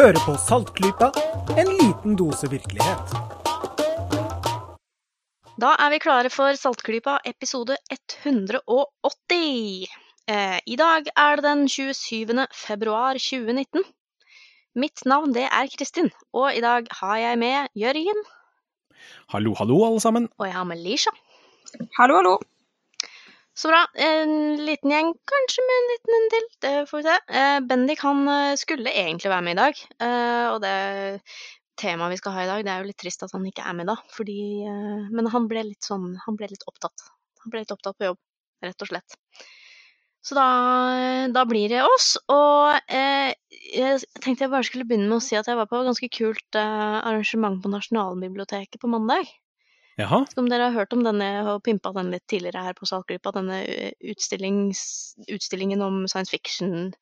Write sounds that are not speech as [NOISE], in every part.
Hører på Saltklypa, en liten dose virkelighet. Da er vi klare for Saltklypa episode 180. Eh, I dag er det den 27. februar 2019. Mitt navn det er Kristin, og i dag har jeg med Jørgen. Hallo, hallo, alle sammen. Og jeg har med Lisha. Hallo, hallo. Så bra. En liten gjeng, kanskje med en liten en til. Det får vi se. Eh, Bendik han eh, skulle egentlig være med i dag. Eh, og det temaet vi skal ha i dag, det er jo litt trist at han ikke er med da. Fordi, men han ble litt sånn Han ble litt opptatt. Han ble litt opptatt på jobb, rett og slett. Så da, da blir det oss. Og eh, jeg tenkte jeg bare skulle begynne med å si at jeg var på et ganske kult eh, arrangement på Nasjonalbiblioteket på mandag. Jaha, om dere har hørt om denne og pimpa den litt tidligere her på Saltklypa, denne eh, utstillingen om science fiction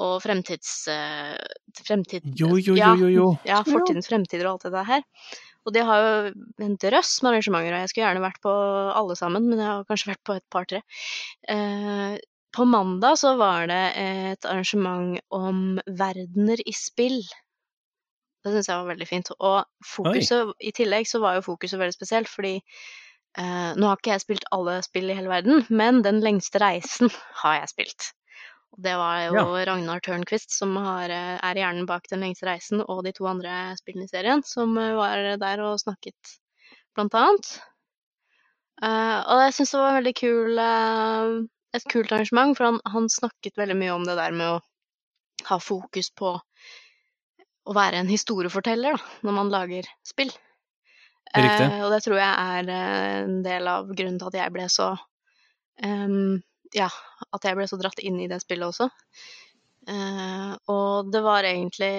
og fremtids... eh, fremtid... jo, jo, jo, jo, jo. Ja, fortidens fremtider og alt det der her. Og de har jo en drøss med arrangementer, og jeg skulle gjerne vært på alle sammen, men jeg har kanskje vært på et par-tre. Eh, på mandag så var det et arrangement om verdener i spill. Det syns jeg var veldig fint. Og fokuset, i tillegg så var jo fokuset veldig spesielt, fordi eh, nå har ikke jeg spilt alle spill i hele verden, men Den lengste reisen [LAUGHS] har jeg spilt. Og det var jo Ragnar Tørnquist som har, eh, er hjernen bak Den lengste reisen, og de to andre spillene i serien, som eh, var der og snakket, blant annet. Eh, og jeg syns det var veldig kul, eh, et kult arrangement, for han, han snakket veldig mye om det der med å ha fokus på å være en historieforteller da, når man lager spill. Riktig. Eh, og det tror jeg er eh, en del av grunnen til at jeg ble så um, Ja, at jeg ble så dratt inn i det spillet også. Eh, og det var egentlig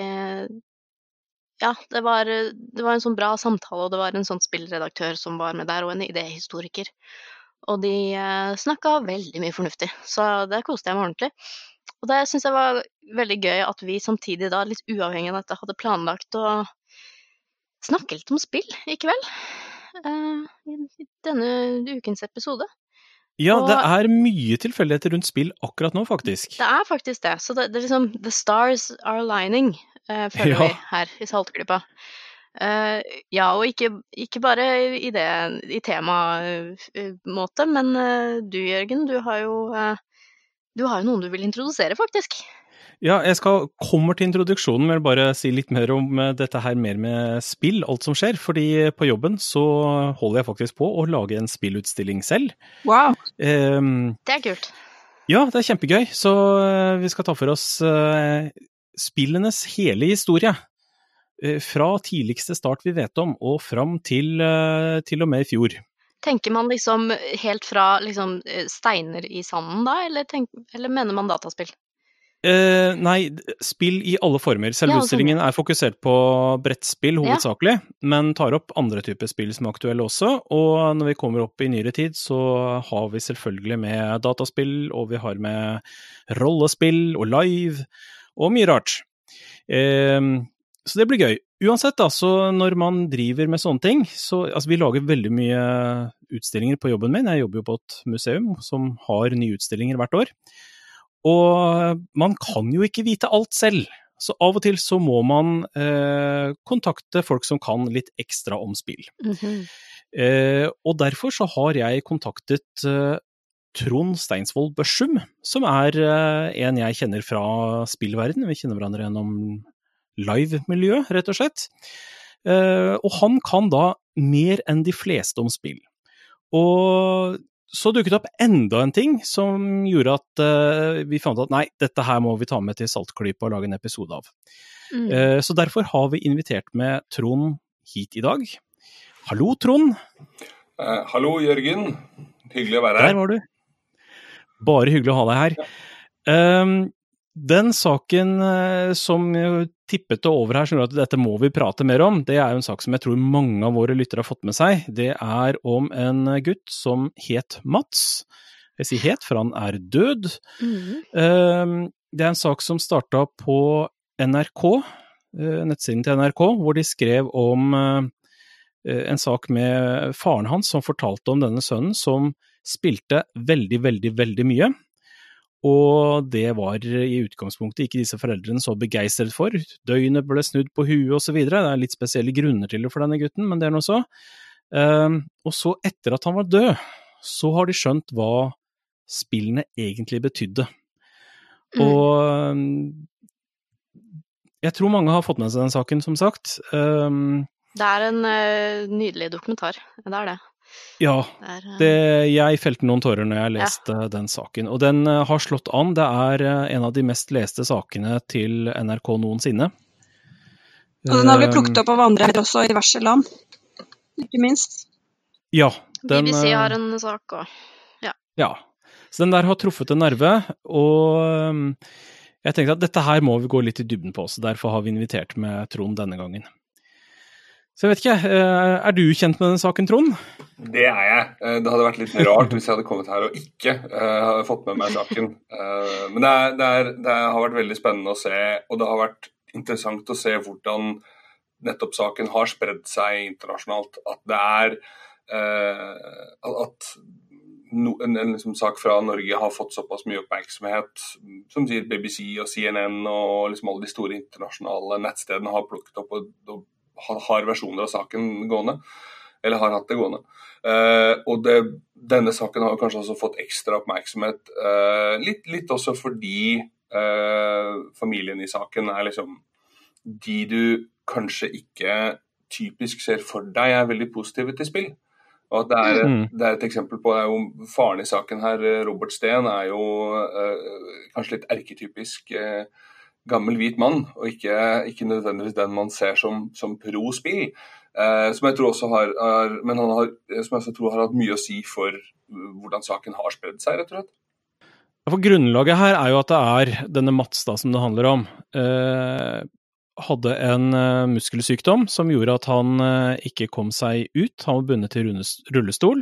Ja, det var, det var en sånn bra samtale, og det var en sånn spillredaktør som var med der, og en idéhistoriker. Og de eh, snakka veldig mye fornuftig, så det koste jeg meg ordentlig. Og det syns jeg var veldig gøy at vi samtidig da, litt uavhengig av dette, hadde planlagt å snakke litt om spill i kveld. Uh, I denne ukens episode. Ja, Og- det er mye tilfeldigheter rundt spill akkurat nå, faktisk. Det er faktisk det. Så det, det er liksom The stars are aligning, uh, føler Ja. vi her i Saltklypa. Uh, ja, og ikke, ikke bare i det i temamåte, men uh, du Jørgen, du har jo eh, du har jo noen du vil introdusere, faktisk. Ja, jeg skal kommer til introduksjonen, men bare si litt mer om eh, dette her mer med spill, alt som skjer. Fordi på jobben så holder jeg faktisk på å lage en spillutstilling selv. Wow. Ehm, Det er kult. ja, det er kjempegøy. Så eh, vi skal ta for oss eh, spillenes hele historie. Eh, Fra tidligste start vi vet om, og fram til, eh, til og med i fjor. Tenker man liksom helt fra liksom eh, steiner i sanden da, eller, tenk, eller mener man dataspill? Eh, nei, spill i alle former. Selve Ja, sånn, utstillingen er fokusert på brettspill hovedsakelig, men tar opp andre typer spill som er aktuelle også. Og når vi kommer opp i nyere tid, så har vi selvfølgelig med dataspill, og vi har med rollespill og live, og mye rart. Eh, så det blir gøy. Uansett, da, så når man driver med sånne ting, så altså vi lager veldig mye utstillinger på jobben min. Jeg jobber jo på et museum som har nye utstillinger hvert år. Og man kan jo ikke vite alt selv. Så av og til så må man eh, kontakte folk som kan litt ekstra om spill. Mhm. Eh, og derfor så har jeg kontaktet eh, Trond Steinsvold Børsum, som er eh, en jeg kjenner fra spillverden. Vi kjenner hverandre gjennom live-miljø, rett og slett. Eh, og han kan da mer enn de fleste om spill. Og så dukket det opp enda en ting som gjorde at uh, vi fant at nei, dette her må vi ta med til Saltklypa og lage en episode av. Mm. Uh, så derfor har vi invitert med Trond hit i dag. Hallo, Trond. Uh, hallo, Jørgen. Hyggelig å være her. Der var du. Bare hyggelig å ha deg her. Ehm, den saken som tippet det over her, skjønner du at dette må vi prate mer om, det er jo en sak som jeg tror mange av våre lyttere har fått med seg. Det er om en gutt som het Mats. Jeg sier het, for han er død. Mhm. Ehm, Det er en sak som starta på NRK, eh, nettsiden til NRK, hvor de skrev om eh, en sak med faren hans som fortalte om denne sønnen som spilte veldig, veldig, veldig mye. Og det var i utgangspunktet ikke disse foreldrene så begeistret for. Døgnet ble snudd på huet osv. Det er litt spesielle grunner til det for denne gutten, men det er nå så. Um, og så, etter at han var død, så har de skjønt hva spillene egentlig betydde. Mm. Og um, jeg tror mange har fått med seg den saken, som sagt. Um, det er en uh, nydelig dokumentar, det er det. Ja, eh, det, jeg felte noen tårer når jeg leste ja. den saken. Og den eh, har slått an. Det er eh, en av de mest leste sakene til NRK noensinne. Og den har blitt plukket opp av andre også, i diverse land, ikke minst. Ja. Den, BBC har en sak òg. Ja. ja. Så den der har truffet en nerve, og jeg tenkte at dette her må vi gå litt i dybden på, så derfor har vi invitert med Trond denne gangen. Så jeg vet ikke, eh, Er du kjent med den saken, Trond? Det er jeg. Eh, det hadde vært litt rart hvis jeg hadde kommet her og ikke uh, fått med meg saken. Men det, er, det, er, det, har vært veldig spennende å se, og det har vært interessant å se hvordan nettopp saken har spredd seg internasjonalt. At det er At no, en, en liksom sak fra Norge har fått såpass mye oppmerksomhet. Som sier BBC og CNN og liksom alle de store internasjonale nettstedene har plukket opp og, og har versjoner av saken gående. Eller har hatt det gående. Uh, og det, denne saken har kanskje også fått ekstra oppmerksomhet. Uh, litt, litt, også fordi uh, familien i saken er liksom de du kanskje ikke typisk ser for deg er veldig positive til spill. Og at det er, mm. det er et eksempel på det er jo Faren i saken her, Robert Steen, er jo kanskje litt erketypisk uh, gammel hvit mann, og ikke, ikke nødvendigvis den man ser som, som pro spill. Eh, som jeg tror også har, er, men han har, som jeg tror har hatt mye å si for hvordan saken har spredd seg, rett og slett. For Grunnlaget her er jo at det er denne Mats da, som det handler om. Eh, hadde en uh, muskelsykdom som gjorde at han uh, ikke kom seg ut. Han var bundet til rullestol.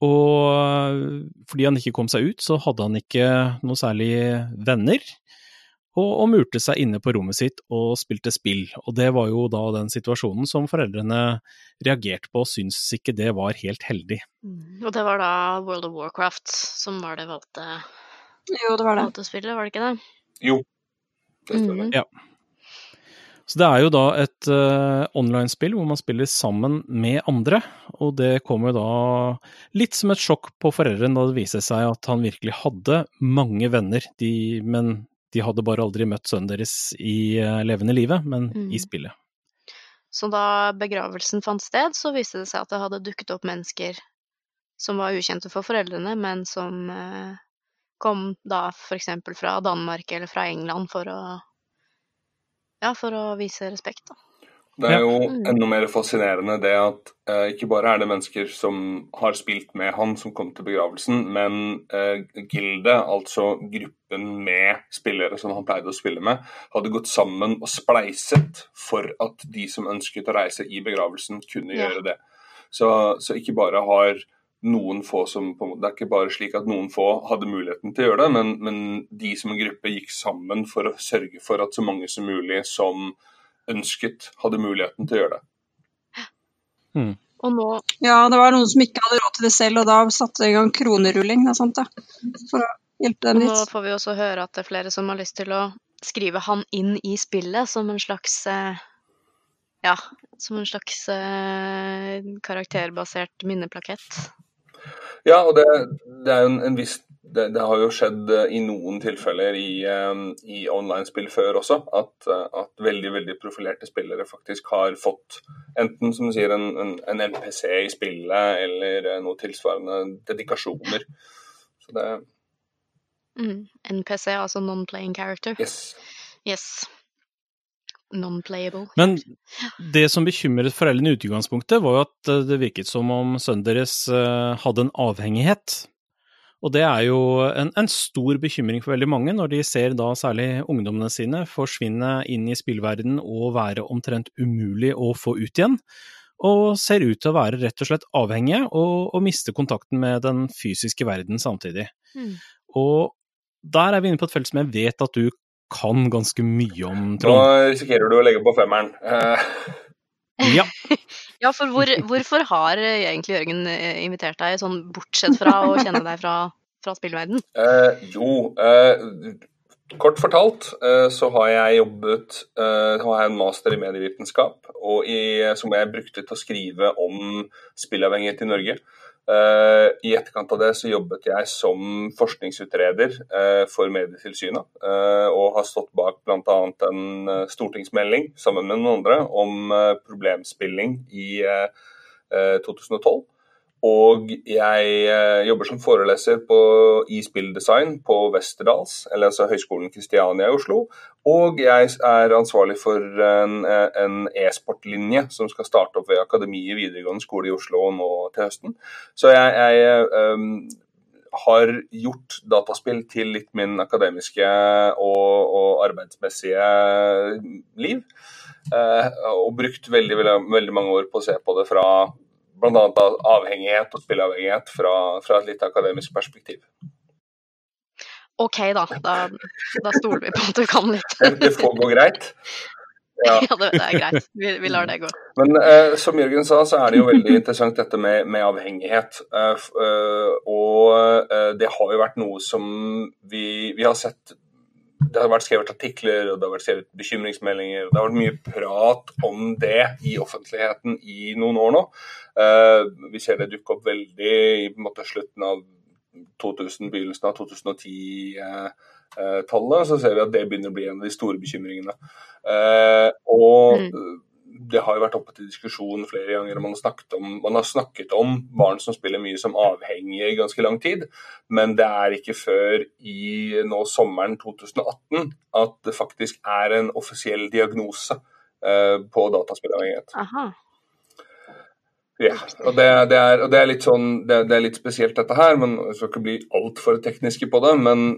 Og fordi han ikke kom seg ut, så hadde han ikke noe særlig venner og, og, murte seg inne på rommet sitt og spilte spill. Og det var jo da den situasjonen som foreldrene reagerte på og syntes ikke det var helt heldig. Mm. Og det var da World of Warcraft som var det valgte, jo, det var det. valgte spillet, var det ikke det? Jo, det stemmer. Mm. Ja. Så det er jo da et uh, online-spill hvor man spiller sammen med andre, og det kommer da litt som et sjokk på foreldrene da det viser seg at han virkelig hadde mange venner, de, men de hadde bare aldri møtt sønnen deres i uh, levende livet, men mm. i spillet. Så da begravelsen fant sted, så viste det seg at det hadde dukket opp mennesker som var ukjente for foreldrene, men som uh, kom da f.eks. fra Danmark eller fra England for å ja, for å vise respekt, da. Det er jo mm. enda mer fascinerende det at eh, ikke bare er det mennesker som har spilt med han som kom til begravelsen, men eh, Gilde, altså gruppen med spillere som han pleide å spille med, hadde gått sammen og spleiset for at de som ønsket å reise i begravelsen, kunne ja. gjøre det. Så, så, ikke bare har noen få som Det er ikke bare slik at noen få hadde muligheten til å gjøre det, men, men de som en gruppe gikk sammen for å sørge for at så mange som mulig som ønsket, hadde muligheten til å gjøre det. Mm. Nå... Ja, det var noen som ikke hadde råd til det selv, og da satte det i gang kronerulling og sånt, da, for å hjelpe dem litt. Nå får vi også høre at det er flere som har lyst til å skrive han inn i spillet som en slags eh, Ja, som en slags eh, karakterbasert minneplakett. Ja, og det, det er jo en, en viss det, det, har jo skjedd eh, i noen tilfeller i, um, i online-spill før også, at, uh, at, veldig veldig profilerte spillere faktisk har fått enten som du sier, en, en, en NPC i spillet eller noe tilsvarende dedikasjoner. Så det mm, NPC, altså non-playing character? Yes. yes. Non-playable. Men det som bekymret foreldrene i utgangspunktet, var jo at det virket som om sønnen deres hadde en avhengighet og det er jo en, en, stor bekymring for veldig mange, når de ser da særlig ungdommene sine forsvinne inn i spillverden og være omtrent umulig å få ut igjen. Og ser ut til å være rett og slett avhengige og, og miste kontakten med den fysiske verden samtidig. Mm. Og der er vi inne på et felt som jeg vet at du kan ganske mye om, Trond. Nå risikerer du å legge på femmeren. Uh... Ja. [LAUGHS] ja, for hvor, hvorfor har egentlig Jørgen eh, invitert deg, sånn bortsett fra å kjenne deg fra fra spillverden? Eh, jo, eh, kort fortalt eh, så har jeg jobbet eh, har jeg en master i medievitenskap, og i, som jeg brukte til å skrive om spillavhengighet i Norge. Uh, I etterkant av det så jobbet jeg som forskningsutreder uh, for Medietilsynet, uh, og har stått bak bl.a. en stortingsmelding sammen med noen andre om problemspilling i 2012. Og jeg eh, jobber som foreleser på, i spilldesign på Westerdals, eller altså Høgskolen Kristiania i Oslo. Og jeg er ansvarlig for en e-sportlinje som skal starte opp ved Akademiet videregående skole i Oslo nå til høsten. Så jeg, jeg um, har gjort dataspill til litt min akademiske og, og arbeidsmessige liv. Uh, og brukt veldig, veldig, veldig mange år på å se på det fra bl.a. avhengighet og spilleavhengighet fra, fra, et litt akademisk perspektiv. OK, da. Da, da stoler vi på at du kan litt. det får gå greit. Ja, ja det, det, er greit. Vi, vi, lar det gå. Men eh, som Jørgen sa, så er det jo veldig interessant dette med, med avhengighet. Uh, uh, og eh, det har jo vært noe som vi, vi har sett det har vært skrevet artikler og det har vært skrevet bekymringsmeldinger. og Det har vært mye prat om det i offentligheten i noen år nå. Uh, vi ser det dukke opp veldig i måte, slutten av 2000, begynnelsen av 2010-tallet. Uh, uh, så ser vi at det begynner å bli en av de store bekymringene. Eh, og mm det har jo vært oppe til diskusjon flere ganger. Man har, om, man har snakket om barn som spiller mye som avhengige i ganske lang tid, men det er ikke før i nå sommeren 2018 at det faktisk er en offisiell diagnose eh, på dataspillavhengighet. Ja, og det, det, er, og det, er, sånn, det, er litt spesielt dette her, men jeg skal ikke bli altfor tekniske på det. Men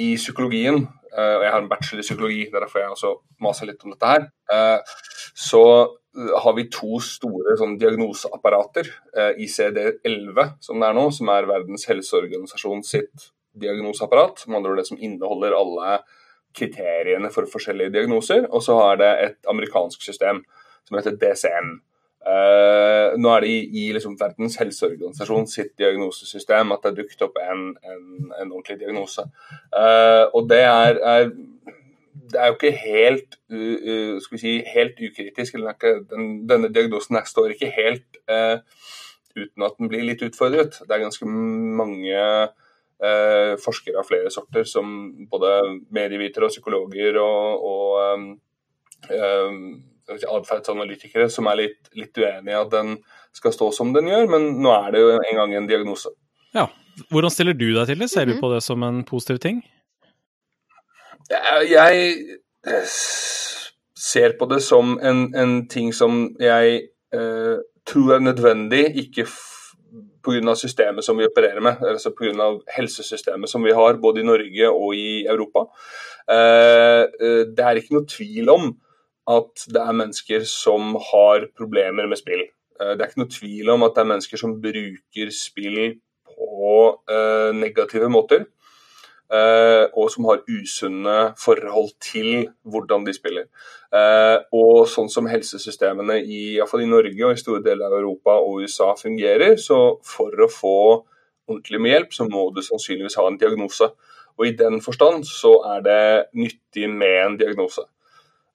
i psykologien, eh, og jeg har en bachelor i psykologi, er derfor jeg også maser litt om dette her, eh, så eh, har vi to store sånn, diagnoseapparater. ICD-11, som det er nå, som er Verdens helseorganisasjon sitt diagnoseapparat. Med andre ord det som inneholder alle kriteriene for forskjellige diagnoser. Og så har det et amerikansk system som heter DCM. Eh, nå er det i, i liksom Verdens helseorganisasjon sitt diagnosesystem at det er dukket opp en, en, en ordentlig diagnose. Eh, og det er, er, det er jo ikke helt, uh, skal vi si, helt ukritisk. Den, denne diagnosen her står ikke helt uten at den blir litt utfordret. Det er ganske mange forskere av flere sorter, som både medievitere og psykologer og, og um, atferdsanalytikere som er litt, litt uenige i at den skal stå som den gjør, men nå er det jo en gang en diagnose. Ja. Hvordan stiller du deg til det? Ser du mhm. på det som en positiv ting? Jeg ser på det som en, en ting som jeg eh, tror er nødvendig, ikke pga. systemet som vi opererer med, altså pga. helsesystemet som vi har både i Norge og i Europa. Eh, eh det er ikke noe tvil om at det er mennesker som har problemer med spill. Eh, det er ikke noe tvil om at det er mennesker som bruker spill på negative måter. Uh, og som har usunne forhold til hvordan de spiller. Uh, og sånn som helsesystemene i, i, i Norge og i store deler av Europa og USA fungerer, så for å få ordentlig med hjelp, så må du sannsynligvis ha en diagnose. Og i den forstand så er det nyttig med en diagnose.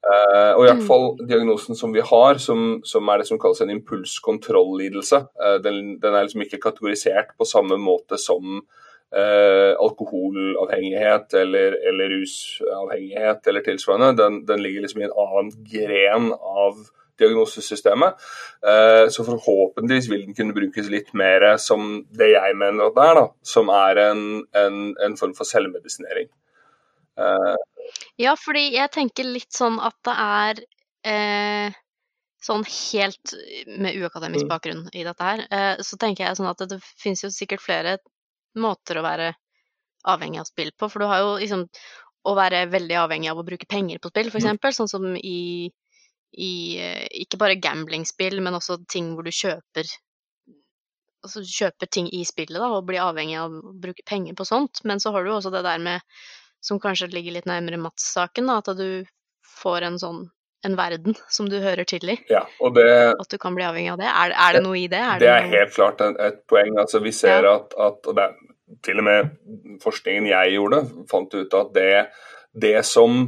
Uh, og i hvert mm. fall diagnosen som vi har, som, som er det som kalles en impulskontrollidelse, uh, den, den, er liksom ikke kategorisert på samme måte som uh, alkoholavhengighet eller, eller, rusavhengighet eller tilsvarende. Den, den, ligger liksom i en annen gren av diagnosesystemet. så forhåpentligvis vil den kunne brukes litt mer som det jeg mener at det er, da, som er en, en, en form for selvmedisinering. Ja, fordi jeg tenker litt sånn at det er eh, sånn helt med uakademisk mm. bakgrunn i dette her, eh, så tenker jeg sånn at det, det finnes jo sikkert flere måter å være avhengig av spill på. For du har jo liksom å være veldig avhengig av å bruke penger på spill, f.eks. Mm. Sånn som i, i eh, ikke bare gamblingspill, men også ting hvor du kjøper altså kjøper ting i spillet da, og blir avhengig av å bruke penger på sånt. Men så har du også det der med som kanskje ligger litt nærmere Mats-saken, at du får en sånn en verden som du hører til i. Ja, og det, at du kan bli avhengig av det. Er, er det noe i det? Er det, det er helt klart et, poeng. Altså, vi ser ja. at, at, og det til og med forskningen jeg gjorde, fant ut at det, det som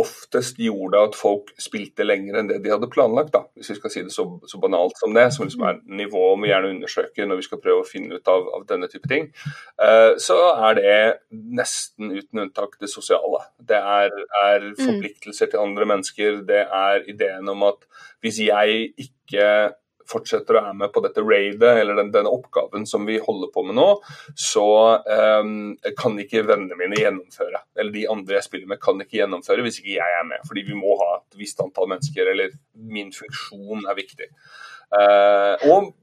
oftest gjorde at folk spilte lenger enn det de hadde planlagt. da, Hvis vi skal si det så, så banalt som det, som liksom er nivået vi gjerne undersøker når vi skal prøve å finne ut av, av denne type ting, uh, så er det nesten uten unntak det sosiale. Det er, er mm. forpliktelser til andre mennesker. Det er ideen om at hvis jeg ikke fortsetter å være med på dette raidet, eller den, den, oppgaven som vi holder på med nå, så um, kan ikke vennene mine gjennomføre. Eller de andre jeg spiller med, kan ikke gjennomføre hvis ikke jeg er med. Fordi vi må ha et visst antall mennesker, eller min funksjon er viktig. Uh, og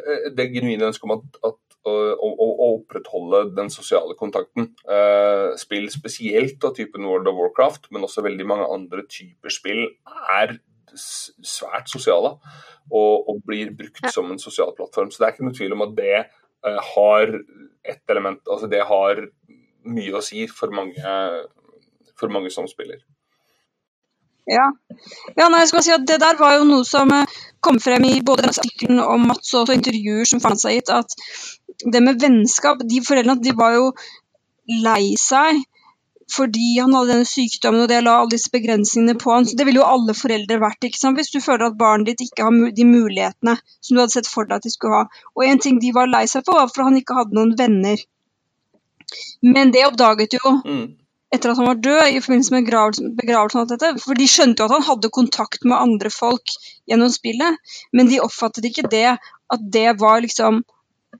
eh, det genuine ønsket om at, at å, å, å, opprettholde den sosiale kontakten. Uh, spill spesielt av typen World of Warcraft, men også veldig mange andre typer spill, er svært sosiale og, og blir brukt ja. som en sosial plattform. Så det er ikke noe tvil om at det uh, har et element Altså det har mye å si for mange, for mange som spiller. Ja. ja nei, jeg skal si at Det der var jo noe som eh, kom frem i både denne artikkelen og Mats og intervjuer som fant seg gitt, at det med vennskap De foreldrene de var jo lei seg fordi han hadde denne sykdommen og det la alle disse begrensningene på han. Så det ville jo alle foreldre vært. ikke sant? Hvis du føler at barnet ditt ikke har de mulighetene som du hadde sett for deg at de skulle ha. Og en ting de var lei seg for, var for han ikke hadde noen venner. Men det oppdaget jo mm. etter at han var død, i forbindelse med begravelsen av dette. For de skjønte jo at han hadde kontakt med andre folk gjennom spillet, men de oppfattet ikke det at det var liksom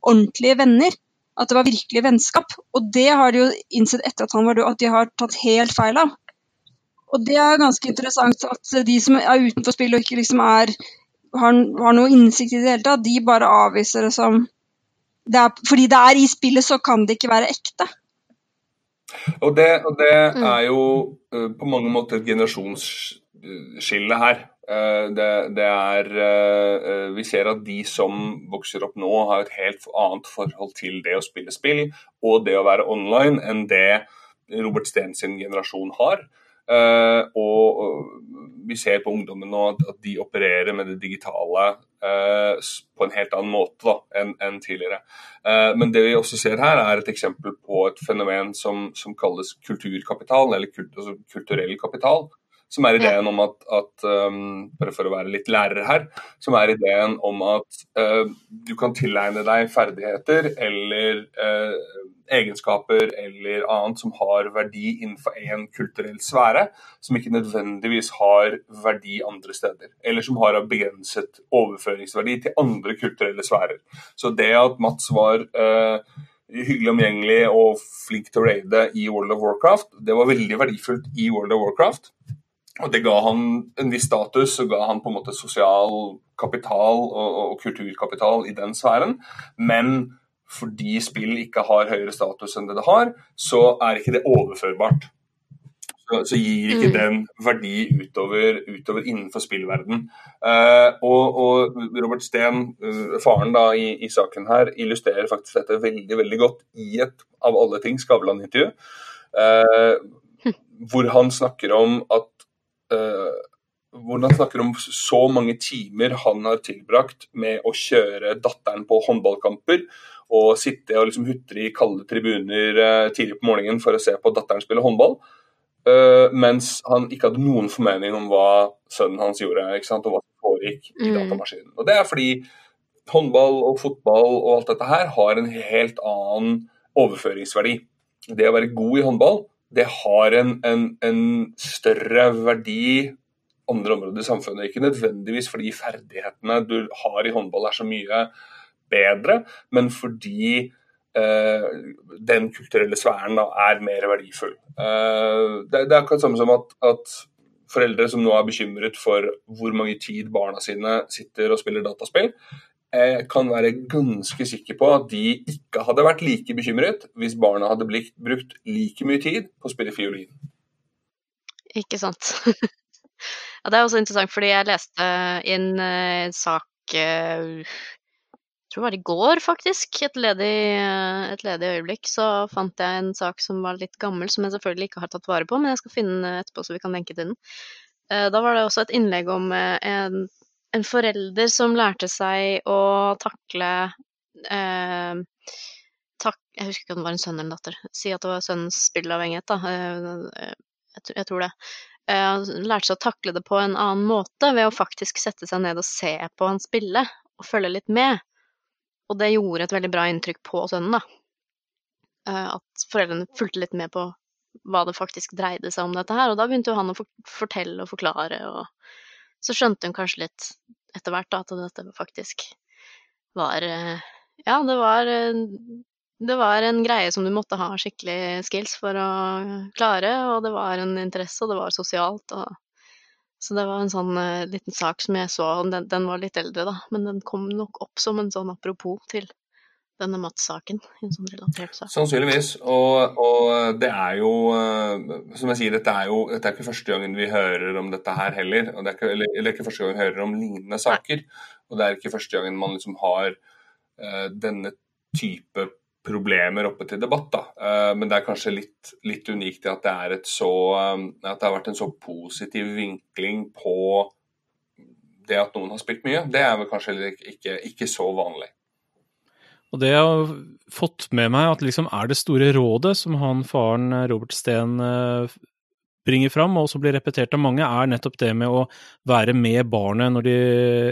ordentlige venner at det var virkelig vennskap. Og det har de jo innsett etter at han var død, at de har tatt helt feil av. Og det er ganske interessant at de som er utenfor spill og ikke liksom er har, har noe innsikt i det hele tatt, de bare avviser det som det er, Fordi det er i spillet, så kan det ikke være ekte. Og det, og det mm. er jo uh, på mange måter et generasjonsskille her. Eh, det, det, er eh, eh, Vi ser at de som vokser opp nå, har et helt annet forhold til det å spille spill og det å være online enn det Robert Steen sin generasjon har. Og vi ser på ungdommen nå at de opererer med det digitale på en helt annen måte enn tidligere. Men det vi også ser her, er et eksempel på et fenomen som, som kalles kulturkapital, eller altså kulturell kapital. Som er ideen om at, at um, Bare for å være litt lærer her. Som er ideen om at uh, du kan tilegne deg ferdigheter eller uh, egenskaper eller annet som har verdi innenfor en kulturell sfære, som ikke nødvendigvis har verdi andre steder. Eller som har begrenset overføringsverdi til andre kulturelle sfærer. Så det at Mats var uh, hyggelig omgjengelig og flink til å raide i World of Warcraft, det var veldig verdifullt i World of Warcraft. Og Det ga han en viss status og ga han på en måte sosial kapital og, og kulturkapital i den sfæren. Men fordi spill ikke har høyere status enn det det har, så er ikke det overførbart. Så, så gir ikke mm. den verdi utover, utover innenfor spillverden. Uh, og, og, Robert Steen, uh, faren da i, i, saken her, illustrerer faktisk dette veldig veldig godt i et av alle ting Skavlan-intervju. Uh, hvor han snakker om at hvor han snakker om så mange timer han har tilbrakt med å kjøre datteren på håndballkamper og sitte og liksom hutre i kalde tribuner uh, tidlig på morgenen for å se på datteren spille håndball. Uh, mens han ikke hadde noen formening om hva sønnen hans gjorde, og hva som foregikk i mm. datamaskinen. Og Det er fordi håndball og fotball og alt dette her har en helt annen overføringsverdi. Det å være god i håndball det har en, en, en, større verdi andre områder i samfunnet. Ikke nødvendigvis fordi ferdighetene du har i håndball er så mye bedre, men fordi eh, den kulturelle sfæren da, er mer verdifull. Eh, det, det, er akkurat samme som at, at, foreldre som nå er bekymret for hvor mange tid barna sine sitter og spiller dataspill, jeg kan være ganske sikker på at de ikke hadde vært like bekymret hvis barna hadde blitt, brukt like mye tid på å spille fiolin. Ikke sant. [LAUGHS] ja, det er også interessant, fordi jeg leste i en uh, sak uh, jeg tror det var i går, faktisk, et ledig, uh, et ledig, øyeblikk, så fant jeg en sak som var litt gammel, som jeg selvfølgelig ikke har tatt vare på, men jeg skal finne den etterpå så vi kan lenke til den. Da var det også et innlegg om en en forelder som lærte seg å takle eh, tak, Jeg husker ikke om det var en sønn eller en datter. Si at det var sønnens spillavhengighet, da. Eh, jeg, jeg tror det. Eh, lærte seg å takle det på en annen måte ved å faktisk sette seg ned og se på han spille, og følge litt med. Og det gjorde et veldig bra inntrykk på sønnen, da. At foreldrene fulgte litt med på hva det faktisk dreide seg om dette her. Og da begynte jo han å fortelle og forklare, og så skjønte hun kanskje litt etter hvert at dette faktisk var eh, Ja, det var eh, det var en greie som du måtte ha skikkelig skills for å klare, og det var en interesse, og det var sosialt. Og... Så det var en sånn uh, liten sak som jeg så, den, den, var litt eldre, da, men den kom nok opp som en sånn apropos til denne Mats-saken. En sånn relatert sak. Sannsynligvis. Og, og, det er jo eh, Som jeg sier, dette er jo dette er ikke første gangen vi hører om dette her heller. og Det er ikke, eller, eller ikke første gang vi hører om lignende saker. Og det er ikke første gangen man liksom har uh, denne type problemer oppe til debatt. da. Uh, men det er kanskje litt, litt unikt at det, er et så, um, at det har vært en så positiv vinkling på det at noen har spilt mye. Det er vel kanskje ikke, ikke så vanlig. Og det jeg har fått med meg, at liksom er det store rådet som han faren eh, Robert Steen eh, bringer fram, og som blir repetert av mange, er nettopp det med å være med barnet, de,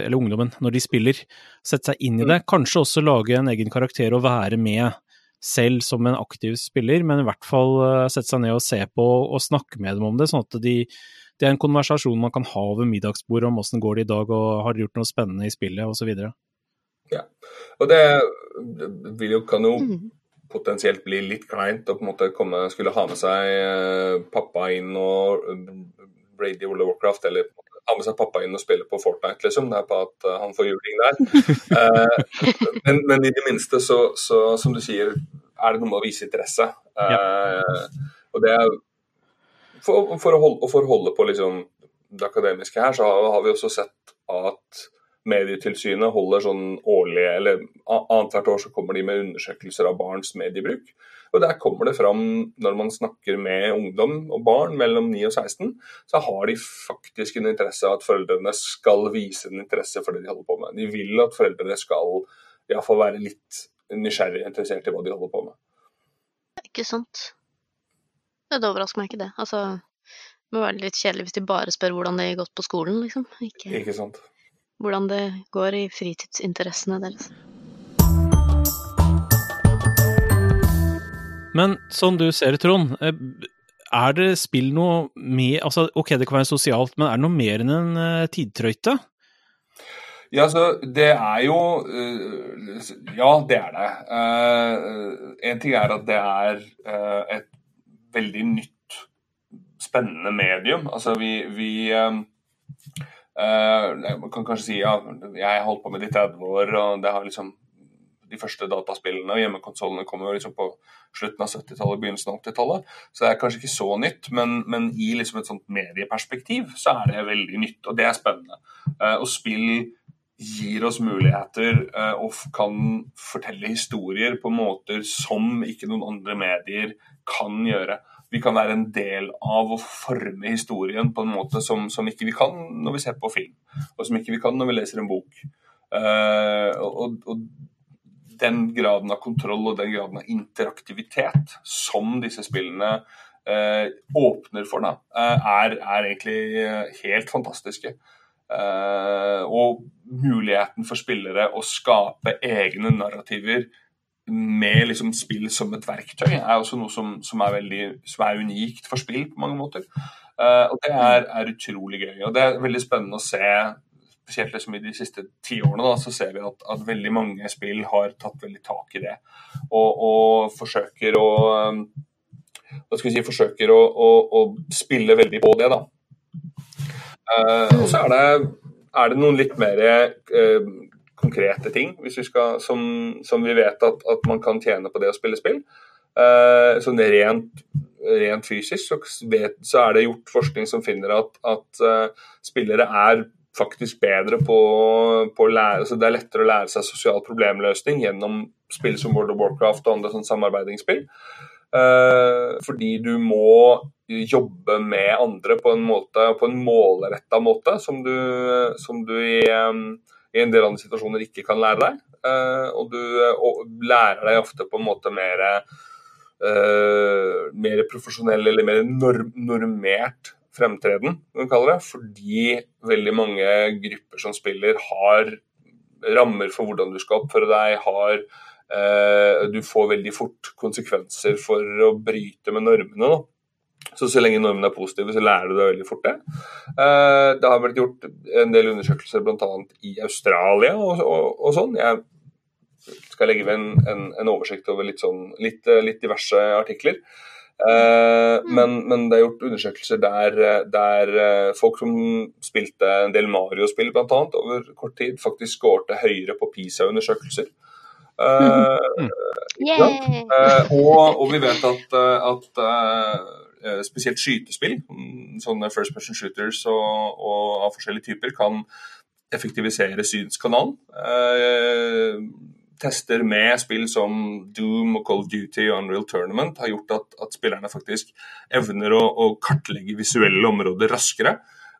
eller ungdommen, når de spiller. Sette seg inn i det. Kanskje også lage en egen karakter og være med selv som en aktiv spiller, men i hvert fall eh, sette seg ned og se på og snakke med dem om det, sånn at de, det er en konversasjon man kan ha ved middagsbordet om åssen går det i dag, og har gjort noe spennende i spillet, osv. Ja. Og det vil jo, kan jo potensielt bli litt kleint å på en måte komme, skulle ha med seg eh, pappa inn og Brady World of Warcraft, eller ha med seg pappa inn og spille på Fortnite, liksom. Det er på at uh, han får juling der. [LAUGHS] eh, men, men, i det minste, så, så, som du sier, er det noe med å vise interesse. Eh, ja. Og det er for, for, å holde, for å holde på liksom, det akademiske her, så har, har vi også sett at Medietilsynet holder sånn årlig, eller annethvert år så kommer de med undersøkelser av barns mediebruk. Og Der kommer det fram, når man snakker med ungdom og barn mellom 9 og 16, så har de faktisk en interesse av at foreldrene skal vise en interesse for det de holder på med. De vil at foreldrene skal iallfall være litt nysgjerrig interessert i hva de holder på med. Ikke sant. Det overrasker meg ikke, det. Altså, det må være litt kjedelig hvis de bare spør hvordan det har gått på skolen, liksom. Ikke, ikke sant hvordan det går i fritidsinteressene deres. Men sånn du ser det, Trond, eh, er det spill noe med altså, Ok, det kan være sosialt, men er det noe mer enn en uh, tidtrøyte? Ja, altså, det er jo uh, Ja, det er det. En ting er at det er et veldig nytt, spennende medium. Altså, vi, vi man kan kanskje si ja, jeg har holdt på med det i 30 år, og det har liksom de første dataspillene og hjemmekonsollene kommer jo liksom på slutten av 70-tallet, begynnelsen av 80-tallet. Så det er kanskje ikke så nytt, men, men, i liksom et sånt medieperspektiv så er det veldig nytt, og det er spennende. Uh, og spill gir oss muligheter uh, og kan fortelle historier på måter som ikke noen andre medier kan gjøre vi kan være en del av å forme historien på en måte som, som, ikke vi kan når vi ser på film, og som ikke vi kan når vi leser en bok. Uh, og, og, den graden av kontroll og den graden av interaktivitet som disse spillene uh, åpner for, da, uh, er, er, egentlig helt fantastiske. og muligheten for spillere å skape egne narrativer med liksom spill som et verktøy, er også noe som, som, er, veldig, som er, unikt for spill på mange måter. Uh, og Det er, er, utrolig gøy. og Det er veldig spennende å se. Spesielt liksom i de siste ti årene så ser vi at, at, veldig mange spill har tatt veldig tak i det. Og, og forsøker å hva skal vi si, forsøker å, å, å spille veldig på det. da. Uh, og så er det, er det noen litt mer uh, konkrete ting vi skal, som, som, vi vet at, at, man kan tjene på det å spille spill. Uh, sånn rent, rent, fysisk så, vet, så, er det gjort forskning som finner at, at uh, spillere er faktisk bedre på, på lære altså Det er lettere å lære seg sosial problemløsning gjennom spill som World of Warcraft og andre sånn samarbeidingsspill. Uh, fordi du må jobbe med andre på en måte, på en målretta måte, som du, som du i um, i en del andre situasjoner ikke kan lære deg. uh, og du og lærer deg ofte på en måte mer uh, mer profesjonell eller mer norm normert fremtreden, kan vi kalle det. Fordi veldig mange grupper som spiller, har rammer for hvordan du skal oppføre deg, har Du får veldig fort konsekvenser for å bryte med normene. da. Så så lenge normene er positive, så lærer du deg veldig fort det. Uh, det har blitt gjort en del undersøkelser bl.a. i Australia og, og, og, sånn. Jeg skal legge ved en, en, en oversikt over litt, sånn, litt, litt diverse artikler. Uh, mm. men, men, det er gjort undersøkelser der, der uh, folk som spilte en del Mario-spill bl.a. over kort tid, faktisk skårte høyere på PISA-undersøkelser. Uh, mm. ja. og, og, vi vet at, at Eh, spesielt skytespill, mm, sånne first person shooters og, og av forskjellige typer, kan effektivisere synskanalen. Eh, tester med spill som Doom og Call of Duty og Unreal Tournament har gjort at, at spillerne faktisk evner å, å, kartlegge visuelle områder raskere.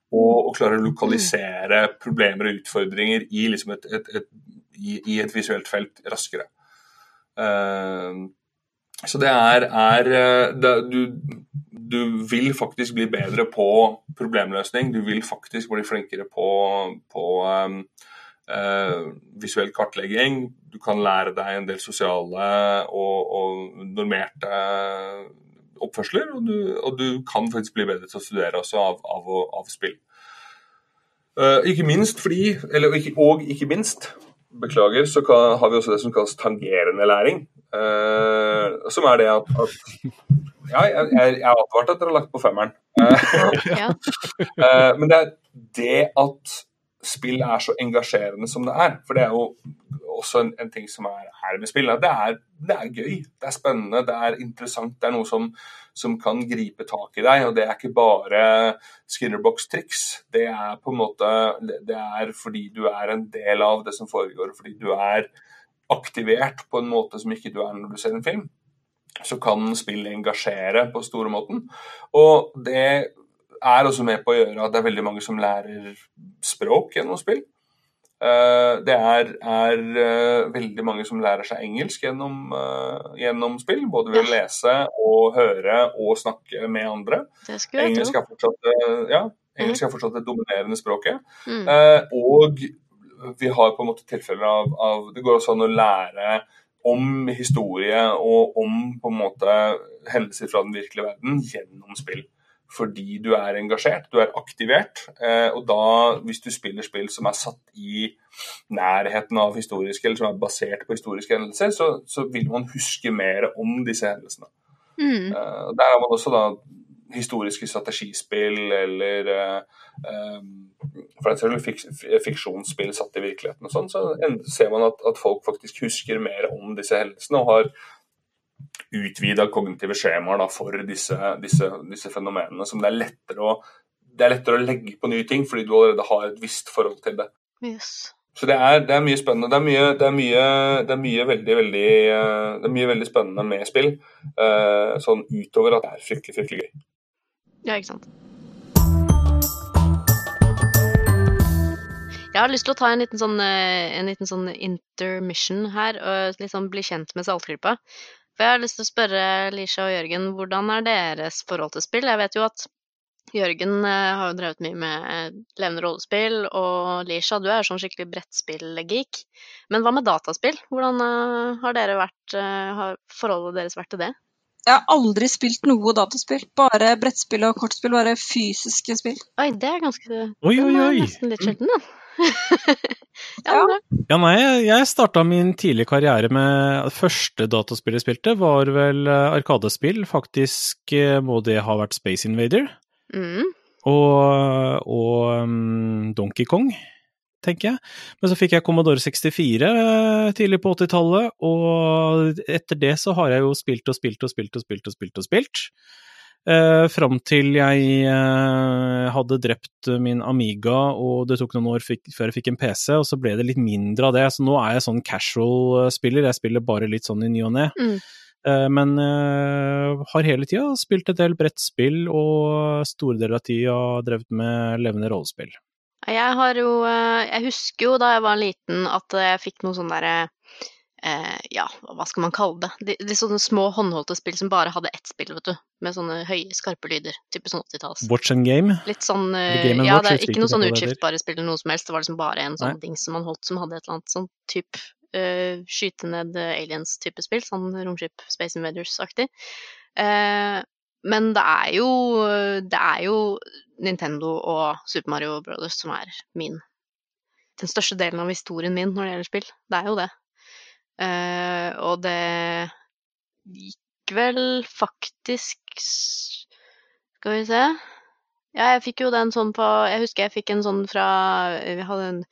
Og, og klarer å lokalisere problemer og utfordringer i, liksom et, et, et, i, i et visuelt felt raskere. Uh, så det er, er det, du, du vil faktisk bli bedre på problemløsning. Du vil faktisk bli flinkere på, på um, uh, visuell kartlegging. Du kan lære deg en del sosiale og, og normerte oppførsler. Og du, og du, kan faktisk bli bedre til å studere også av, av, av spill. Uh, ikke minst fordi, eller ikke, og ikke minst, beklager, så kan, har vi også det som kalles tangerende læring. Uh, som er det at, at ja, jeg, jeg, jeg advarte at dere har lagt på femmeren. uh, [LAUGHS] men det er det at spill er så engasjerende som det er. For det er jo også en, en ting som er her med spill. Det er, det er, gøy, det er spennende, det er interessant. Det er noe som, som kan gripe tak i deg. Og det er ikke bare Skinnerbox-triks. Det er på en måte Det er fordi du er en del av det som foregår, fordi du er aktivert på en måte som ikke du er når du ser en film, så kan spill engasjere på store måten. Og det er også med på å gjøre at det er veldig mange som lærer språk gjennom spill. Eh, det er, er eh, veldig mange som lærer seg engelsk gjennom, uh, gjennom spill. Både ved å lese og høre og snakke med andre. Engelsk er fortsatt, ja, engelsk er fortsatt det dominerende språket. Mm. og vi har på en måte tilfeller av, av Det går også an å lære om historie og om på en måte hendelser fra den virkelige verden gjennom spill. Fordi du er engasjert, du er aktivert. Eh, og da, hvis du spiller spill som er satt i nærheten av historiske, eller som er basert på historiske hendelser, så, så vil man huske mer om disse hendelsene. Mm. Eh, der har man også da historiske strategispill eller uh, for eksempel fik fiksjonsspill satt i virkeligheten og sånn, så ser man at, at, folk faktisk husker mer om disse hendelsene og har utvida kognitive skjemaer for disse, disse, disse, fenomenene. Som det er, lettere å, det er lettere å legge på nye ting fordi du allerede har et visst forhold til det. Yes. Så det er, det er, mye spennende. Det er mye, det er mye, det er mye veldig, veldig Det er mye veldig spennende med spill. Sånn utover at det er fryktelig, fryktelig gøy. Ja, ikke sant. Jeg har lyst til å ta en liten sånn, eh, en liten sånn intermission her, og liksom bli kjent med Saltgruppa. For jeg har lyst til å spørre Lisha og Jørgen, hvordan er deres forhold til spill? Jeg vet jo at Jørgen eh, har jo drevet mye med eh, levende rollespill, og Lisha, du er sånn skikkelig brettspill-geek. Men hva med dataspill? Hvordan har, vært, har forholdet deres vært til det? Jeg har aldri spilt noe dataspill. Bare brettspill og kortspill. Bare fysiske spill. Oi, det er ganske Oi, oi, oi. nesten litt sjelden, da. [LAUGHS] ja, ja, nei, jeg starta min tidlige karriere med Det første dataspillet jeg spilte, var vel eh, Arkadespill. Faktisk eh, må det ha vært Space Invader. Mm. Og, og um, Donkey Kong tenker jeg. Men så fikk jeg Commodore 64 eh, tidlig på 80-tallet, og etter det så har jeg jo spilt og spilt og spilt og spilt og spilt og spilt. Eh, Fram til jeg eh, hadde drept min Amiga, og det tok noen år fikk, før jeg fikk en PC, og så ble det litt mindre av det. Så nå er jeg sånn casual-spiller, jeg spiller bare litt sånn i ny og ne. Mm. Eh, men uh, har hele tida spilt et del brettspill, og store deler av tida drevet med levende rollespill. Jeg har jo eh, Jeg husker jo da jeg var liten at jeg fikk noen sånne derre eh, Ja, hva skal man kalle det? De, de sånne små håndholdte spill som bare hadde ett spill, vet du. Med sånne høye, skarpe lyder. Type sånn 80-talls. Watch and game? Litt sånn eh, Game Ja, Watch? det er ikke noe sånn utskiftbare spill eller noe som helst. Det var liksom bare en sånn Nei. dings som man holdt som hadde et eller annet sånn type uh, skyte ned aliens-type spill. Sånn romskip Space Invaders-aktig. Eh, men det er jo Det er jo Nintendo og Super Mario Brothers som er min Den største delen av historien min når det gjelder spill. Det er jo det. Uh, og det gikk vel faktisk Skal vi se Ja, jeg fikk jo den sånn på Jeg husker jeg fikk en sånn fra Vi hadde en,